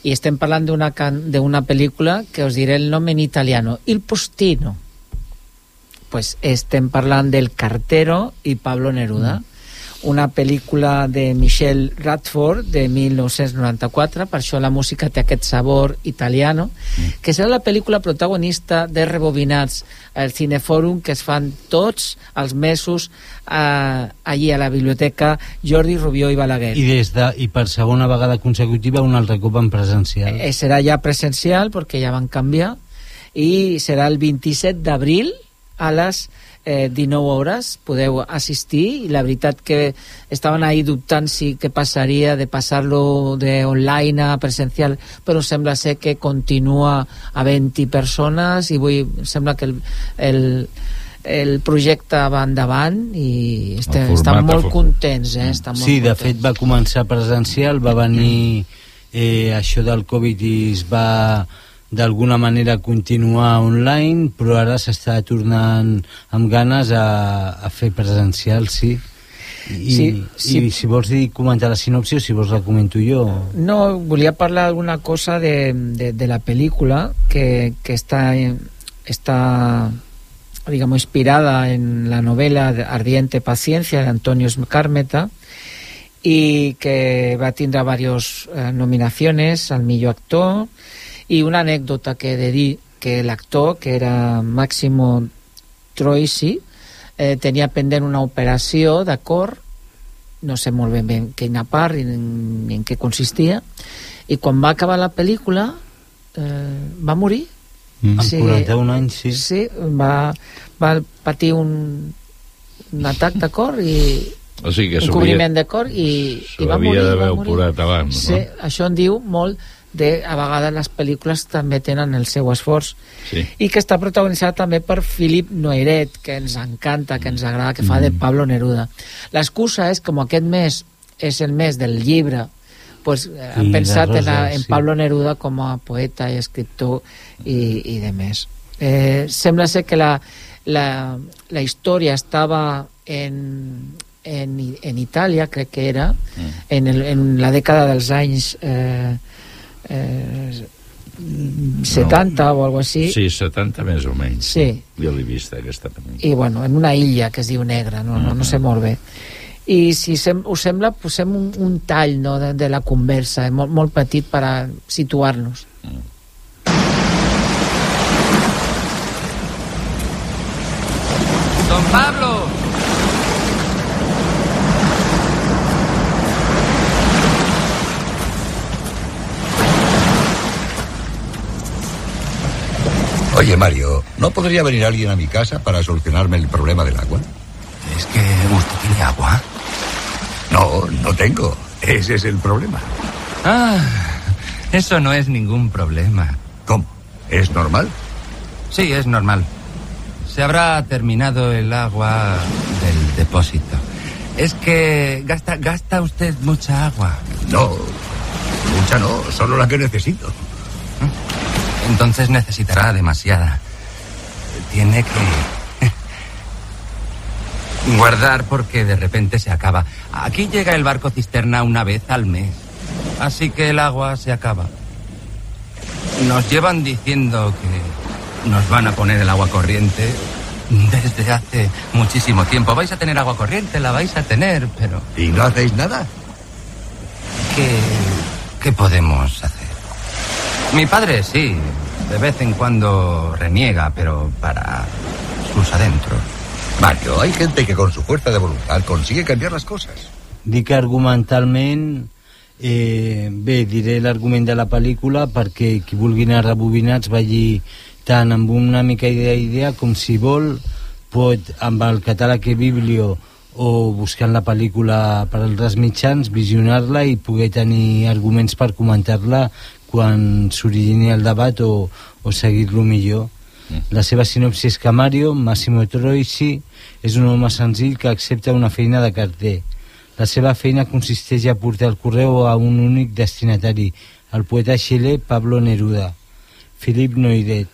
i estem parlant d'una d'una pel·lícula que us diré el nom en italiano Il Postino. Pues estem parlant del Cartero i Pablo Neruda. mm una pel·lícula de Michel Radford de 1994, per això la música té aquest sabor italiano, mm. que serà la pel·lícula protagonista de Rebobinats al Cinefòrum que es fan tots els mesos eh, allí a la biblioteca Jordi Rubió i Balaguer. I, des de, I per segona vegada consecutiva un altre cop en presencial. Eh, serà ja presencial perquè ja van canviar i serà el 27 d'abril a les eh, 19 hores podeu assistir i la veritat que estaven ahí dubtant si què passaria de passar-lo de online a presencial però sembla ser que continua a 20 persones i vull, sembla que el, el, el projecte va endavant i estem, estan molt contents eh? estan molt sí, de contents. fet va començar presencial va venir eh, això del Covid i es va d'alguna manera continuar online, però ara s'està tornant amb ganes a, a fer presencial, sí. I, sí, sí. i si vols dir comentar la sinopsi o si vols la comento jo no, volia parlar alguna cosa de, de, de la pel·lícula que, que està, està digamos inspirada en la novela Ardiente Paciencia de Antonio Carmeta y que va a tindre varios eh, nominaciones al millor actor i una anècdota que he de dir que l'actor, que era Máximo Troisi, eh, tenia pendent una operació de cor, no sé molt ben, ben quina part ni en, ni en què consistia, i quan va acabar la pel·lícula eh, va morir. Mm, amb sí, 41 anys, sí. Sí, va, va patir un, un atac de cor i o sigui que un cobriment de cor i, i va morir. d'haver operat abans, sí, no? això en diu molt de, a vegades les pel·lícules també tenen el seu esforç sí. i que està protagonitzada també per Philip Noiret que ens encanta, que ens agrada que fa mm. de Pablo Neruda l'excusa és com aquest mes és el mes del llibre pues, eh, han pensat Rosa, en, a, en sí. Pablo Neruda com a poeta i escriptor i, i de més eh, sembla ser que la, la, la història estava en, en, en Itàlia crec que era mm. en, el, en la dècada dels anys eh, eh, 70 no. o algo així. Sí, 70 més o menys. Sí. Jo l'he vist, aquesta pel·lícula. I, bueno, en una illa que es diu Negra, no, no, no sé molt bé. I si sem us sembla, posem un, un tall no, de, de la conversa, eh, molt, molt petit per a situar-nos. Mm. Don Pablo, Oye, Mario, ¿no podría venir alguien a mi casa para solucionarme el problema del agua? ¿Es que usted tiene agua? No, no tengo. Ese es el problema. Ah, eso no es ningún problema. ¿Cómo? ¿Es normal? Sí, es normal. Se habrá terminado el agua del depósito. Es que gasta, gasta usted mucha agua. No, mucha no, solo la que necesito. Entonces necesitará demasiada. Tiene que guardar porque de repente se acaba. Aquí llega el barco cisterna una vez al mes. Así que el agua se acaba. Nos llevan diciendo que nos van a poner el agua corriente desde hace muchísimo tiempo. Vais a tener agua corriente, la vais a tener, pero... ¿Y no hacéis nada? ¿Qué, qué podemos hacer? Mi padre sí, de vez en cuando reniega, pero para sus adentros. Mario, hay gente que con su fuerza de voluntad consigue cambiar las cosas. Dic argumentalment eh, bé, diré l'argument de la pel·lícula perquè qui vulgui anar rebobinats vagi tant amb una mica d'idea com si vol pot amb el catàleg e biblio o buscant la pel·lícula per altres mitjans visionar-la i poder tenir arguments per comentar-la quan s'origini el debat o, o seguir-lo millor. Mm. La seva sinopsi és que Mario, Massimo Troisi, és un home senzill que accepta una feina de carter. La seva feina consisteix a portar el correu a un únic destinatari, el poeta xilè Pablo Neruda. Philip Noidet,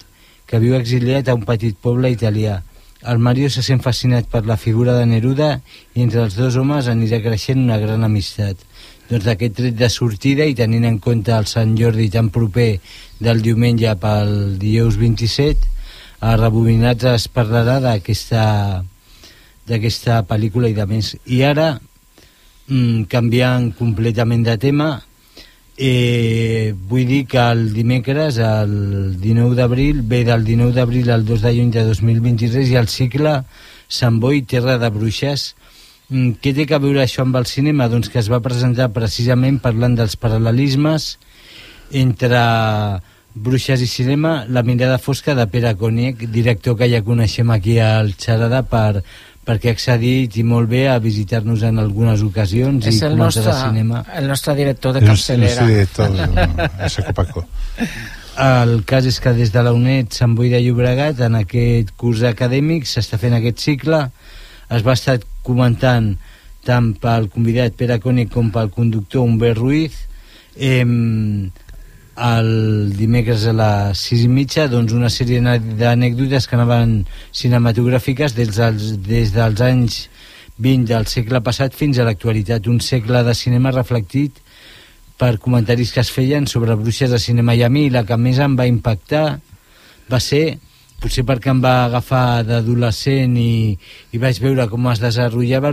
que viu exiliat a un petit poble italià. el Mario se sent fascinat per la figura de Neruda i entre els dos homes anirà creixent una gran amistat. Doncs d'aquest tret de sortida i tenint en compte el Sant Jordi tan proper del diumenge pel dijous 27, a Rebobinats es parlarà d'aquesta d'aquesta pel·lícula i de més. I ara, mm, canviant completament de tema, eh, vull dir que el dimecres, el 19 d'abril, ve del 19 d'abril al 2 de juny de 2023 i el cicle Sant Boi, Terra de Bruixes. Mm, què té a veure això amb el cinema? Doncs que es va presentar precisament parlant dels paral·lelismes entre Bruixes i cinema, la mirada fosca de Pere Coniec, director que ja coneixem aquí al Xarada per perquè ha accedit i molt bé a visitar-nos en algunes ocasions és i el nostre, cinema. el nostre director de El capçalera. nostre director, el Seco Paco. El cas és que des de la UNED Sant Boi de Llobregat, en aquest curs acadèmic, s'està fent aquest cicle. Es va estar comentant tant pel convidat Pere Cone com pel conductor Humbert Ruiz. Eh, el dimecres a les 6 i mitja doncs una sèrie d'anècdotes que anaven cinematogràfiques des dels, des dels anys 20 del segle passat fins a l'actualitat un segle de cinema reflectit per comentaris que es feien sobre bruixes de cinema i a mi la que més em va impactar va ser potser perquè em va agafar d'adolescent i, i vaig veure com es desenvolupava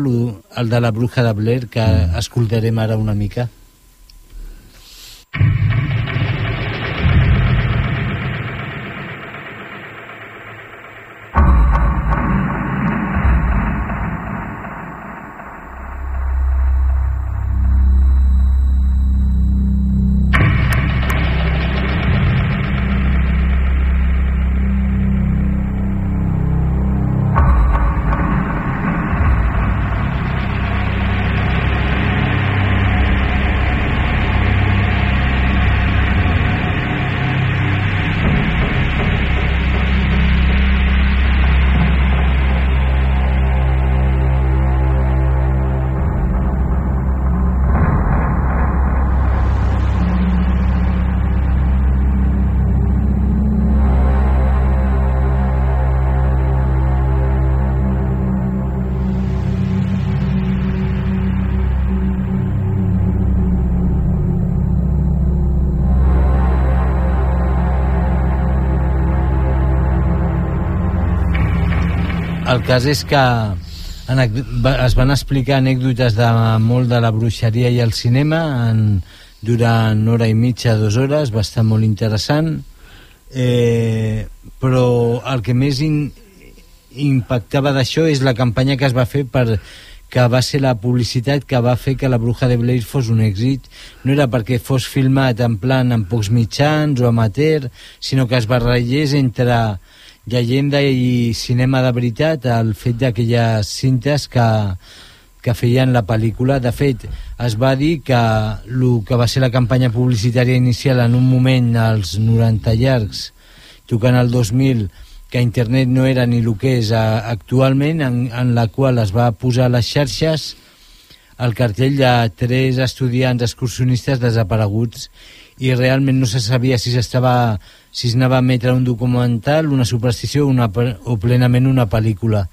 el de la bruja de Blair que escoltarem ara una mica el cas és que es van explicar anècdotes de molt de la bruixeria i el cinema en, durant hora i mitja, dues hores, va estar molt interessant. Eh, però el que més in, impactava d'això és la campanya que es va fer per que va ser la publicitat que va fer que la Bruja de Blair fos un èxit. No era perquè fos filmat en plan amb pocs mitjans o amateur sinó que es barregés entre llegenda i cinema de veritat el fet d'aquelles cintes que, que feien la pel·lícula. De fet, es va dir que el que va ser la campanya publicitària inicial en un moment als 90 llargs, tocant el 2000, que internet no era ni el que és eh, actualment, en, en la qual es va posar a les xarxes el cartell de tres estudiants excursionistes desapareguts i realment no se sabia si s'estava si s'anava a emetre un documental, una superstició una, o plenament una pel·lícula.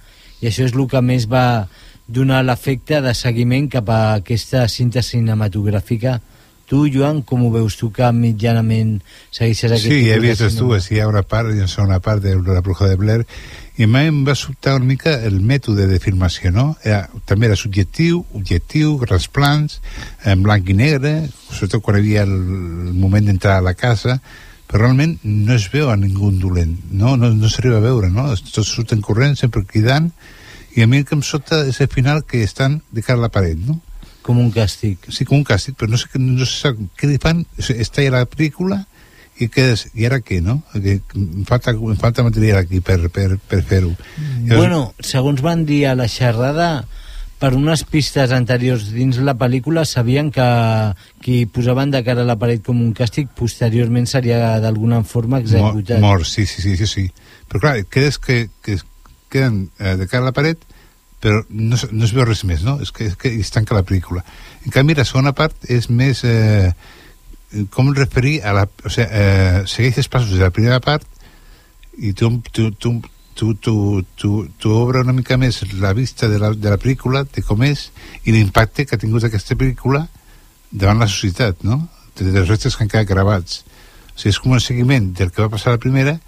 I això és el que més va donar l'efecte de seguiment cap a aquesta cinta cinematogràfica. Tu, Joan, com ho veus? Tu que mitjanament segueixes aquest Sí, he tipus de vist cinema? dues, hi ha una part i una segona part de la bruja de Blair i mai em va sobtar una mica el mètode de filmació, no? Era, també era subjectiu, objectiu, grans plans, en blanc i negre, sobretot quan hi havia el, el moment d'entrar a la casa, però realment no es veu a ningú dolent, no, no, no s'arriba a veure, no? Tots surten corrents, sempre cridant, i a mi el que em sota és el final que estan de cara a la paret, no? Com un càstig. Sí, com un càstig, però no sé, no sé què li fan, està ja la pel·lícula i, què és, i ara què, no? Que em, falta, em falta material aquí per, per, per fer-ho. Bueno, segons van dir a la xerrada, per unes pistes anteriors dins la pel·lícula sabien que qui posaven de cara a la paret com un càstig posteriorment seria d'alguna forma executat. Mor, mort, sí, sí, sí, sí, sí. Però clar, creus que, que queden eh, de cara a la paret però no, no es veu res més, no? És que, és que es tanca la pel·lícula. En canvi, la segona part és més... Eh, com referir a la... O sigui, eh, segueix els passos de la primera part i tu, tu, tu tu, tu, tu, tu obre una mica més la vista de la, de la pel·lícula, de com és, i l'impacte que ha tingut aquesta pel·lícula davant la societat, no? De, dels restes que han quedat gravats. O sigui, és com un seguiment del que va passar a la primera,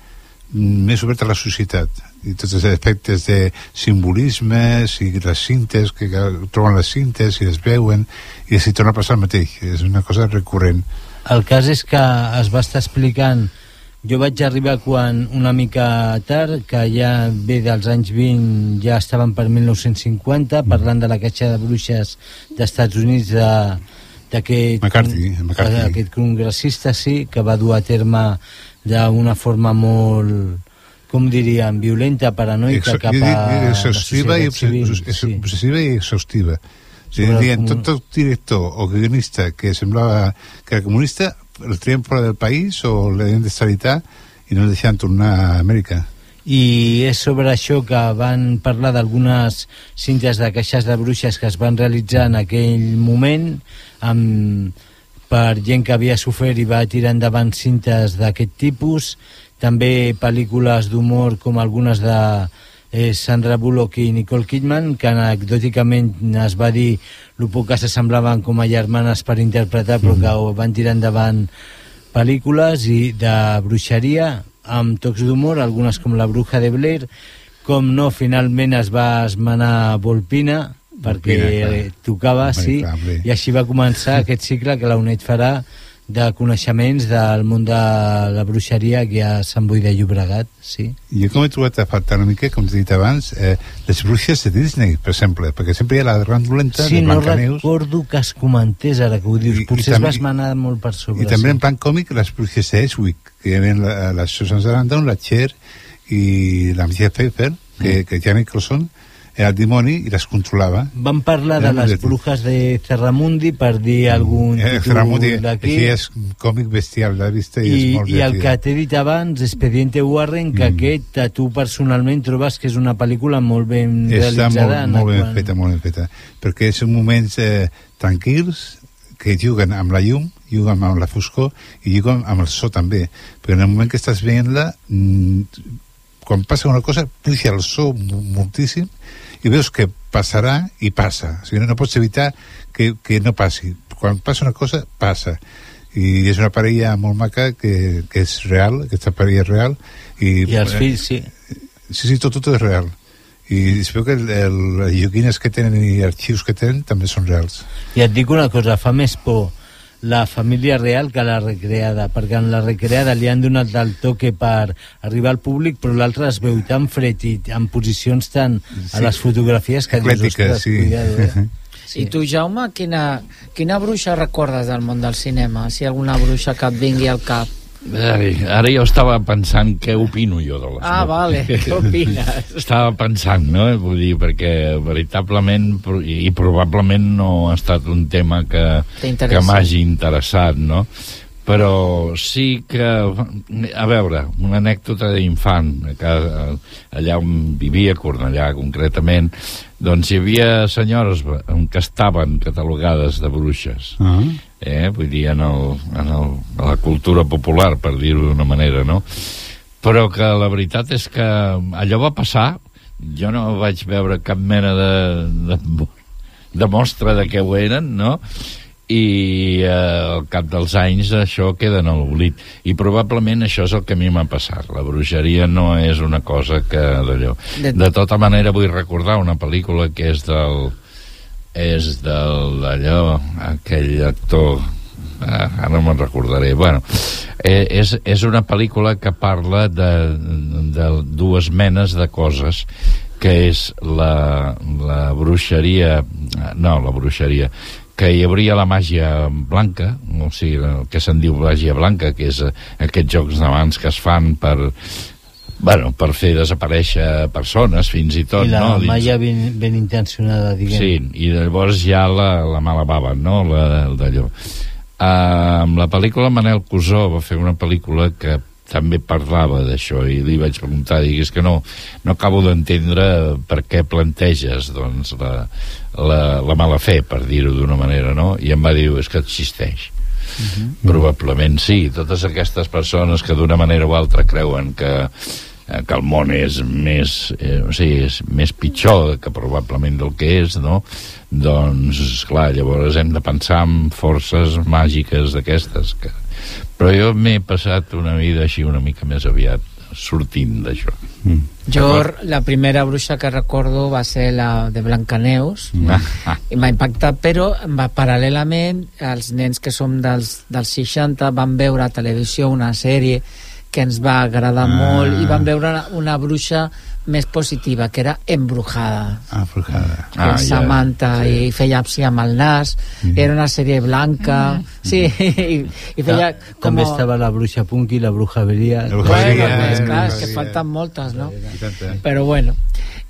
mm, més obert a la societat i tots els aspectes de simbolismes i les cintes que troben les cintes i les veuen i si torna a passar el mateix és una cosa recurrent el cas és que es va estar explicant jo vaig arribar quan una mica tard, que ja ve dels anys 20, ja estaven per 1950, mm. parlant de la caixa de bruixes d'Estats Units de, d'aquest McCarthy, McCarthy. aquest congressista, sí, que va dur a terme d'una forma molt com diríem, violenta, paranoica cap a exhaustiva i, sí. obsessiva i exhaustiva. O sigui, dient, tot, tot director o guionista que semblava que era comunista el traien fora del país o l'havien d'estabilitar i no el deixaven tornar a Amèrica? I és sobre això que van parlar d'algunes cintes de caixes de bruixes que es van realitzar en aquell moment amb, per gent que havia sofert i va tirar endavant cintes d'aquest tipus també pel·lícules d'humor com algunes de eh, Sandra Bullock i Nicole Kidman que anecdòticament es va dir el poc que s'assemblaven com a germanes per interpretar però que van tirar endavant pel·lícules i de bruixeria amb tocs d'humor, algunes com La bruja de Blair com no, finalment es va esmenar Volpina perquè Volpina, tocava, sí, clar, i així va començar aquest cicle que la UNED farà de coneixements del món de la bruixeria aquí a Sant Boi de Llobregat, sí. Jo com he trobat a faltar una mica, com t'he dit abans, eh, les bruixes de Disney, per exemple, perquè sempre hi ha la gran dolenta sí, de Blancaneus. Sí, no recordo que es comentés ara que ho dius, I, potser i es va esmenar molt per sobre. I també sí. en plan còmic les bruixes de Eswick, que hi havia la, la Susan Sarandon, la Cher i la Michelle Pfeiffer, que, mm. que Jack Nicholson, era el dimoni i les controlava. Van parlar de les brujas de Cerramundi per dir algun eh, títol d'aquí. és còmic bestial, l'ha vist i, i és molt I el que t'he dit abans, Expediente Warren, que mm. aquest a tu personalment trobes que és una pel·lícula molt ben Està realitzada. Està molt, molt ben quan... feta, molt ben feta. Perquè són moments eh, tranquils, que juguen amb la llum, juguen amb la foscor i juguen amb el so també. Però en el moment que estàs veient-la, mm, quan passa una cosa, puja el so moltíssim i veus que passarà i passa. O sigui, no, no pots evitar que, que no passi. Quan passa una cosa, passa. I és una parella molt maca que, que és real, aquesta parella és real. I, I els fills, sí. Sí, sí, tot, tot és real. I es veu que el, el, les joguines que tenen i arxius que tenen també són reals. I et dic una cosa, fa més por la família real que la recreada, perquè en la recreada li han donat el toque per arribar al públic, però l'altre es veu tan fred i en posicions tan sí. a les fotografies que dius, ostres, sí. cuidado, eh? Sí. I tu, Jaume, quina, quina bruixa recordes del món del cinema? Si alguna bruixa que et vingui al cap? Ara, ara jo estava pensant què opino jo de les... Ah, vale, què opines? estava pensant, no? Vull dir, perquè veritablement i probablement no ha estat un tema que, que m'hagi interessat, no? però sí que a veure, una anècdota d'infant allà on vivia Cornellà concretament doncs hi havia senyores que estaven catalogades de bruixes uh ah. -huh. Eh? vull dir en, el, en, el, la cultura popular per dir-ho d'una manera no? però que la veritat és que allò va passar jo no vaig veure cap mena de, de, de mostra de què ho eren no? i eh, al cap dels anys això queda en l'oblit i probablement això és el que a mi m'ha passat la bruixeria no és una cosa que d'allò de tota manera vull recordar una pel·lícula que és del és d'allò aquell actor ah, ara me'n recordaré. Bueno, eh, és, és una pel·lícula que parla de, de dues menes de coses que és la, la bruixeria no, la bruixeria que hi hauria la màgia blanca, o sigui, el que se'n diu màgia blanca, que és eh, aquests jocs de mans que es fan per, bueno, per fer desaparèixer persones, fins i tot, I la no? La màgia ben, ben intencionada, diguem. Sí, i llavors ha la, la mala bava, no?, d'allò. Uh, amb la pel·lícula Manel Cusó va fer una pel·lícula que també parlava d'això i li vaig preguntar, digues que no, no acabo d'entendre per què planteges doncs, la, la, la mala fe, per dir-ho d'una manera, no? I em va dir, és que existeix. Mhm. Probablement sí, totes aquestes persones que d'una manera o altra creuen que eh, que el món és més, eh, o sigui, és més pitjor que probablement del que és, no? Doncs, clar, llavors hem de pensar en forces màgiques d'aquestes. Que... Però jo m'he passat una vida així una mica més aviat sortint d'això. Mm. Jo, la primera bruixa que recordo va ser la de Blancaneus Ah. i m'ha impactat, però va, paral·lelament els nens que som dels, dels 60 van veure a televisió una sèrie que ens va agradar Ah. molt i van veure una, una bruixa més positiva, que era Embrujada Ah, Brujada. que ah, Samantha sí. i feia així amb el nas era una sèrie blanca sí, i, i feia Ta- com També estava la bruixa punky, la bruja. La bruja bueno, pues, eh, clar, és que falten moltes no? Tanta. però bueno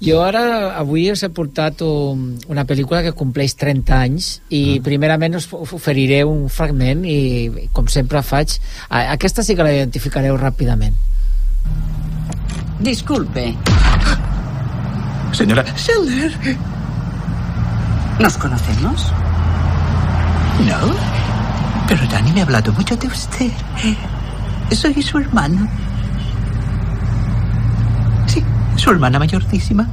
jo ara avui us he portat un, una pel·lícula que compleix 30 anys i primerament us us oferiré un fragment i com sempre faig a- aquesta sí que la identificareu ràpidament Disculpe, Señora Seller. ¿nos conocemos? No. Pero Dani me ha hablado mucho de usted. Soy su hermano. Sí, su hermana mayorcísima.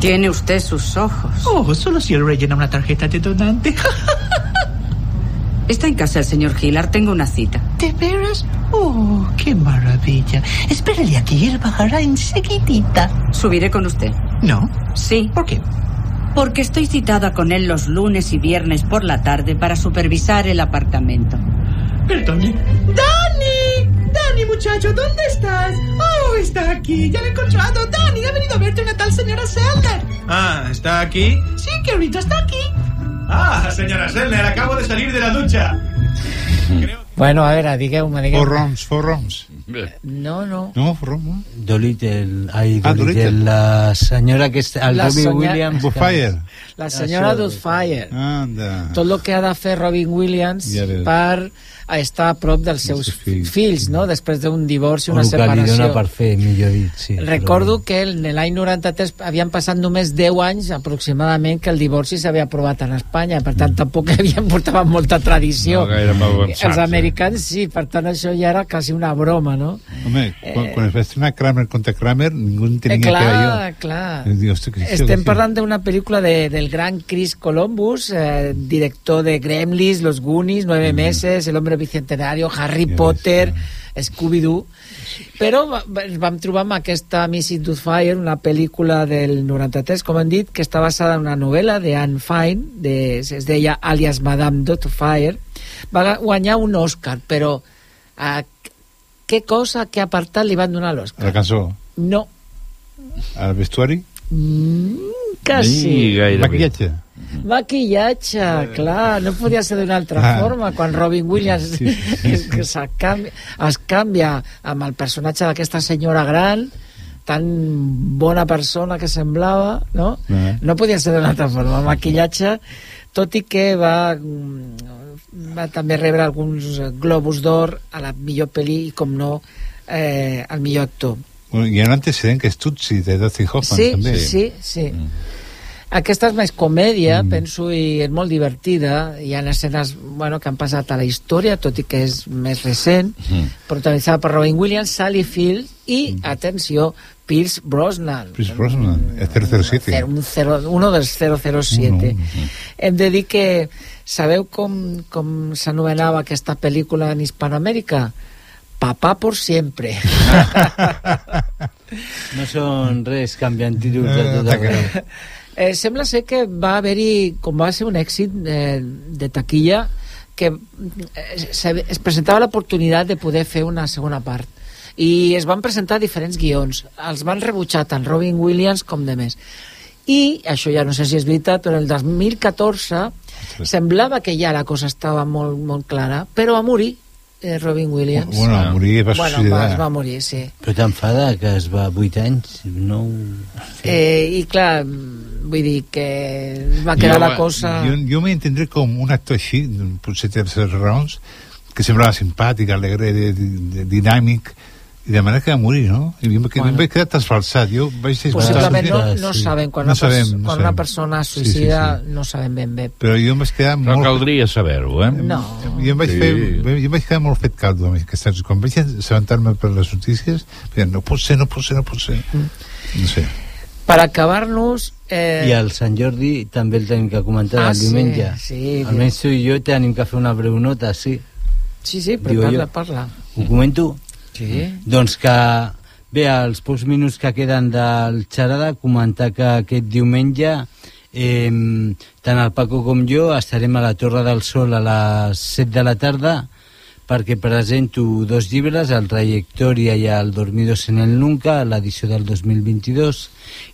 Tiene usted sus ojos. Oh, solo si él rellena una tarjeta de donante. Está en casa el señor Gilar, tengo una cita. ¿De veras? Oh, qué maravilla. Espérale aquí él bajará enseguidita. ¿Subiré con usted? No. Sí. ¿Por qué? Porque estoy citada con él los lunes y viernes por la tarde para supervisar el apartamento. Perdone. ¡Dani! ¡Dani, muchacho! ¿Dónde estás? Oh, está aquí. Ya lo he encontrado. Dani, ha venido a verte una tal señora Seller. Ah, ¿está aquí? Sí, que ahorita está aquí. Ah, señora Sellner, acabo de salir de la ducha. bueno, a veure, digueu-me digueu Four Roms, Four Roms. no, no No, Four Roms, no? Dolittle, ai, Ah, Dolittle, Dolittle. la senyora que està... El La Robbie Williams... Buffire. La senyora Doubtfire Anda. tot el que ha de fer Robin Williams Ja ves. per estar a prop dels seus fills. fills, no? després d'un divorci, O una el que li dona separació. per fer, millor dit, sí. Recordo que en l'any 93 havien passat només 10 anys aproximadament que el divorci s'havia aprovat en Espanya, per tant tampoc havien portaven molta tradició. No avançats, Els eh? americans sí, per tant això ja era quasi una broma, no? Home, quan, quan es va estrenar Kramer contra Kramer, ningú en Eh, tenia clar, que jo. clar. I diu, "Hosti, què és això, Estem parlant d'una pel·lícula de, del gran Chris Columbus, eh, director de Gremlins, Los Goonies, Nueve Mm. Meses, El Hombre Bicentenario, Harry Potter, Scooby-Doo... Però vam trobar amb aquesta Mrs. Doubtfire, una pel·lícula del 93, com hem dit, que està basada en una novel·la de Anne Fine, de, es deia alias Madame Doubtfire. Va guanyar un Oscar, però a què cosa, a què apartat li van donar l'Oscar? La cançó, No, al vestuari, mm, quasi. gairebé. maquillatge. Maquillatge, clar, no podia ser d'una altra Ah. forma quan Robin Williams Sí, sí, es, que se canvia, es canvia amb el personatge d'aquesta senyora gran tan bona persona que semblava no? Ah. no podia ser d'una altra forma maquillatge, tot i que va va també rebre alguns globus d'or a la millor pel·li i com no eh, al millor actor hi ha un antecedent que és Tutsi, de Dustin Hoffman, sí, també. sí, sí. Aquesta és més comèdia, mm. penso, i és molt divertida. Hi ha escenes bueno, que han passat a la història, tot i que és més recent, mm. protagonitzada per Robin Williams, Sally Field i, mm. atenció, Pierce Brosnan. Chris Brosnan, el 007. Cer- Un zero, uno dels 007. Uno, Hem de dir que sabeu com, com s'anomenava aquesta pel·lícula en Hispanoamèrica? Papá por siempre. No són res canviant títols de tot arreu. Eh, sembla ser que va haver-hi, com va ser un èxit eh, de taquilla, que eh, se, es presentava l'oportunitat de poder fer una segona part. I es van presentar diferents guions. Els van rebutjar tant Robin Williams com de més. I, això ja no sé si és veritat, però el 2014 semblava que ja la cosa estava molt, molt clara, però va morir eh, Robin Williams. Bueno, va morir, va bueno, suïcidar. va, es va morir, sí. Però t'enfada que es va 8 anys, 9... Eh, I clar, vull dir que va quedar la cosa... Jo, jo m'entendré com un actor així, potser té les raons, que semblava simpàtic, alegre, de, de, de, dinàmic, i de manera que va morir, no? I jo, bueno. em vaig quedar trasfalsat. Jo vaig Possiblement no, no sabem. Quan, no una, sabem, no quan sabem. una persona suïcida sí, sí, sí. no sabem ben bé. Però jo em vaig quedar molt... No caldria saber-ho, eh? No. Jo em vaig, sí. fer, jo em vaig quedar molt fet caldo. Quan vaig assabentar-me per les notícies, no pot ser, no pot ser, no pot ser. Mm. No sé. Per acabar-nos... Eh... I el Sant Jordi també el tenim que comentar ah, el diumenge. Sí, sí. Almenys tu i jo tenim que fer una breu nota, sí. Sí, sí, però Diu parla, jo. parla. Ho comento? Sí. Doncs que, bé, als pocs minuts que queden del xerada, comentar que aquest diumenge eh, tant el Paco com jo estarem a la Torre del Sol a les 7 de la tarda perquè presento dos llibres, el Trajectòria i el Dormidos en el Nunca, l'edició del 2022,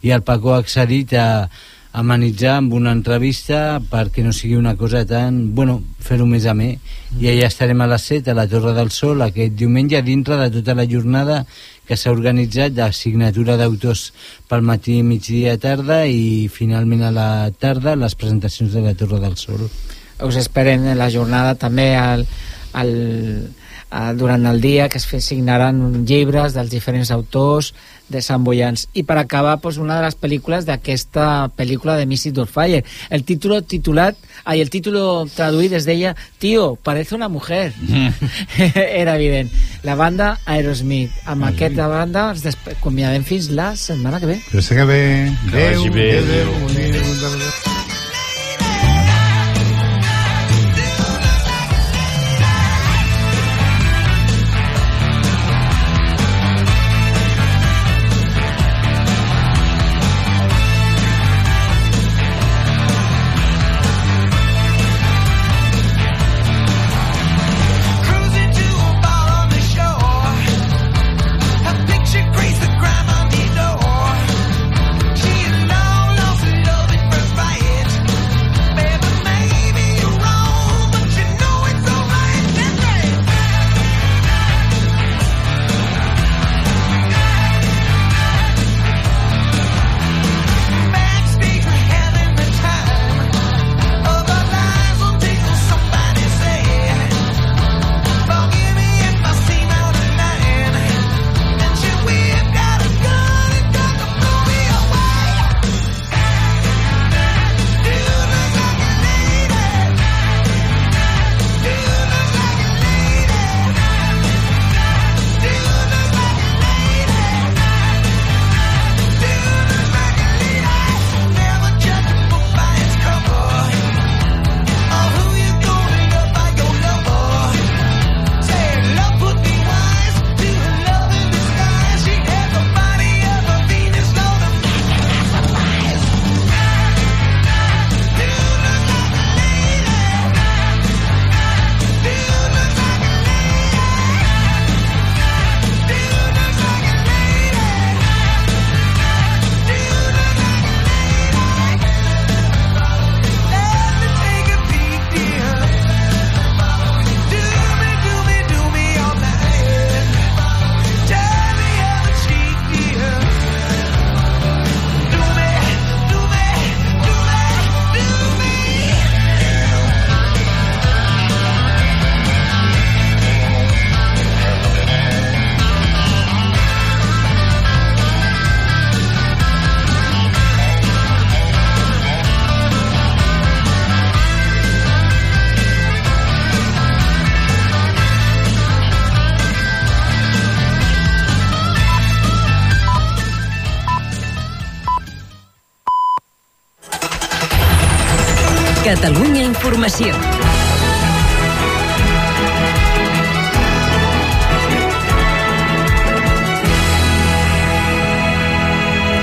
i el Paco ha accedit a amenitzar amb una entrevista perquè no sigui una cosa tan... Bueno, fer-ho més a més. I allà estarem a les 7 a la Torre del Sol aquest diumenge dintre de tota la jornada que s'ha organitzat de signatura d'autors pel matí, migdia, tarda i finalment a la tarda les presentacions de la Torre del Sol. Us esperen en la jornada també al, al, al, durant el dia que es signaran llibres dels diferents autors de Sant Boyans. I per acabar, pues, una de les pel·lícules d'aquesta pel·lícula de Missy Dorfire. El títol titulat, ai, el títol traduït es deia Tío, parece una mujer. Era evident. La banda Aerosmith. Amb Ai. aquesta banda ens acomiadem fins la setmana que ve. La setmana que ve. Adéu, adéu, adéu, adéu. Catalunya Informació.